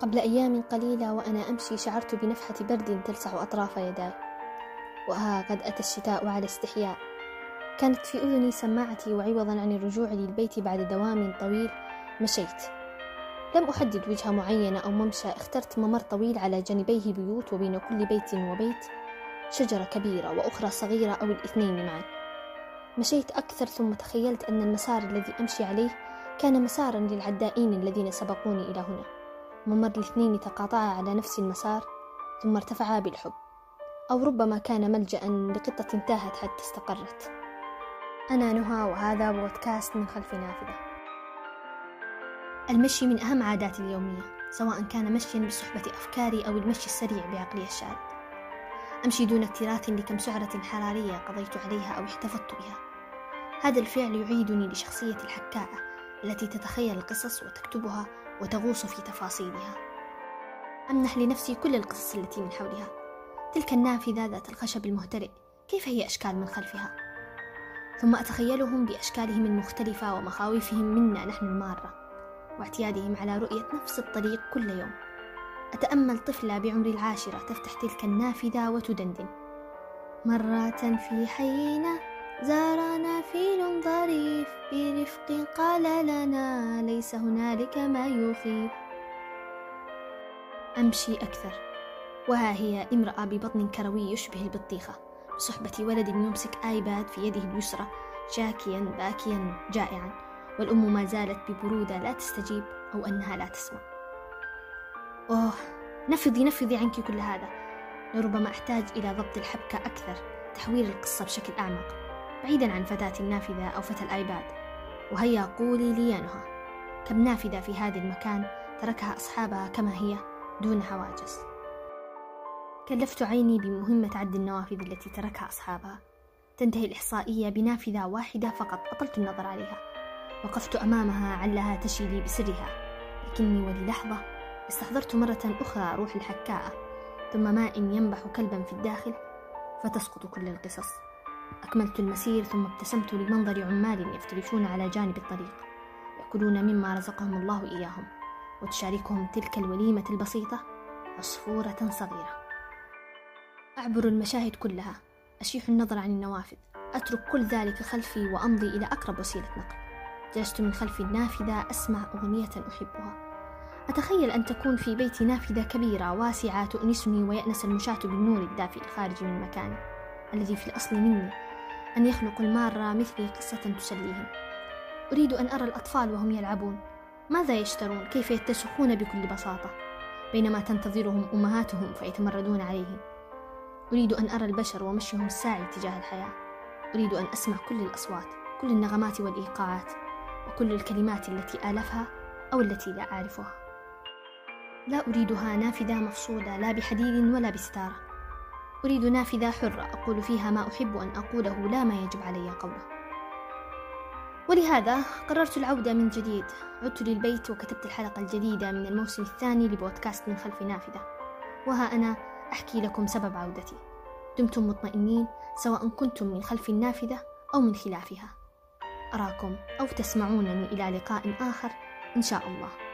قبل أيام قليلة وأنا أمشي شعرت بنفحة برد تلسع أطراف يداي. وها قد أتى الشتاء على استحياء. كانت في أذني سماعتي وعوضا عن الرجوع للبيت بعد دوام طويل مشيت. لم أحدد وجهة معينة أو ممشى اخترت ممر طويل على جانبيه بيوت وبين كل بيت وبيت شجرة كبيرة وأخرى صغيرة أو الاثنين معا. مشيت أكثر ثم تخيلت أن المسار الذي أمشي عليه كان مسارا للعدائين الذين سبقوني إلى هنا. ممر الاثنين تقاطعا على نفس المسار ثم ارتفعا بالحب أو ربما كان ملجأ لقطة انتهت حتى استقرت. أنا نهى وهذا بودكاست من خلف نافذة. المشي من أهم عاداتي اليومية سواء كان مشيا بصحبة أفكاري أو المشي السريع بعقلي الشارد أمشي دون اكتراث لكم سعرة حرارية قضيت عليها أو احتفظت بها. هذا الفعل يعيدني لشخصية الحكاءة التي تتخيل القصص وتكتبها وتغوص في تفاصيلها. أمنح لنفسي كل القصص التي من حولها. تلك النافذة ذات الخشب المهترئ. كيف هي أشكال من خلفها؟ ثم أتخيلهم بأشكالهم المختلفة ومخاوفهم منا نحن المارة. واعتيادهم على رؤية نفس الطريق كل يوم. أتأمل طفلة بعمر العاشرة تفتح تلك النافذة وتدندن. مرة في حينا زارنا فيل ظريف برفق قال لنا ليس هنالك ما يخيف أمشي أكثر. وها هي امرأة ببطن كروي يشبه البطيخة. بصحبة ولد يمسك آيباد في يده اليسرى شاكيا باكيا جائعا. والأم ما زالت ببرودة لا تستجيب أو أنها لا تسمع. أوه نفضي نفضي عنك كل هذا. لربما أحتاج إلى ضبط الحبكة أكثر تحوير القصة بشكل أعمق. بعيدا عن فتاة النافذة أو فتى الآيباد. وهيا قولي لي نهى كم نافذة في هذا المكان تركها أصحابها كما هي دون حواجز. كلفت عيني بمهمة عد النوافذ التي تركها أصحابها. تنتهي الإحصائية بنافذة واحدة فقط أطلت النظر عليها. وقفت أمامها علها تشي لي بسرها. لكني وللحظة استحضرت مرة أخرى روح الحكاءة ثم ماء ينبح كلبا في الداخل فتسقط كل القصص. أكملت المسير ثم ابتسمت لمنظر عمال يفترشون على جانب الطريق يأكلون مما رزقهم الله إياهم وتشاركهم تلك الوليمة البسيطة عصفورة صغيرة. أعبر المشاهد كلها أشيح النظر عن النوافذ أترك كل ذلك خلفي وأمضي إلى أقرب وسيلة نقل. جلست من خلف النافذة أسمع أغنية أحبها. أتخيل أن تكون في بيتي نافذة كبيرة واسعة تؤنسني ويأنس المشاة بالنور الدافئ الخارج من مكاني. الذي في الأصل مني أن يخلق المارة مثلي قصة تسليهم. أريد أن أرى الأطفال وهم يلعبون. ماذا يشترون؟ كيف يتسخون بكل بساطة؟ بينما تنتظرهم أمهاتهم فيتمردون عليهم. أريد أن أرى البشر ومشيهم الساعي تجاه الحياة. أريد أن أسمع كل الأصوات كل النغمات والإيقاعات وكل الكلمات التي آلفها أو التي لا أعرفها. لا أريدها نافذة مفصولة لا بحديد ولا بستارة. أريد نافذة حرة أقول فيها ما أحب أن أقوله لا ما يجب علي قوله. ولهذا قررت العودة من جديد. عدت للبيت وكتبت الحلقة الجديدة من الموسم الثاني لبودكاست من خلف نافذة. وها أنا أحكي لكم سبب عودتي. دمتم مطمئنين سواء كنتم من خلف النافذة أو من خلافها. أراكم أو تسمعونني إلى لقاء آخر إن شاء الله.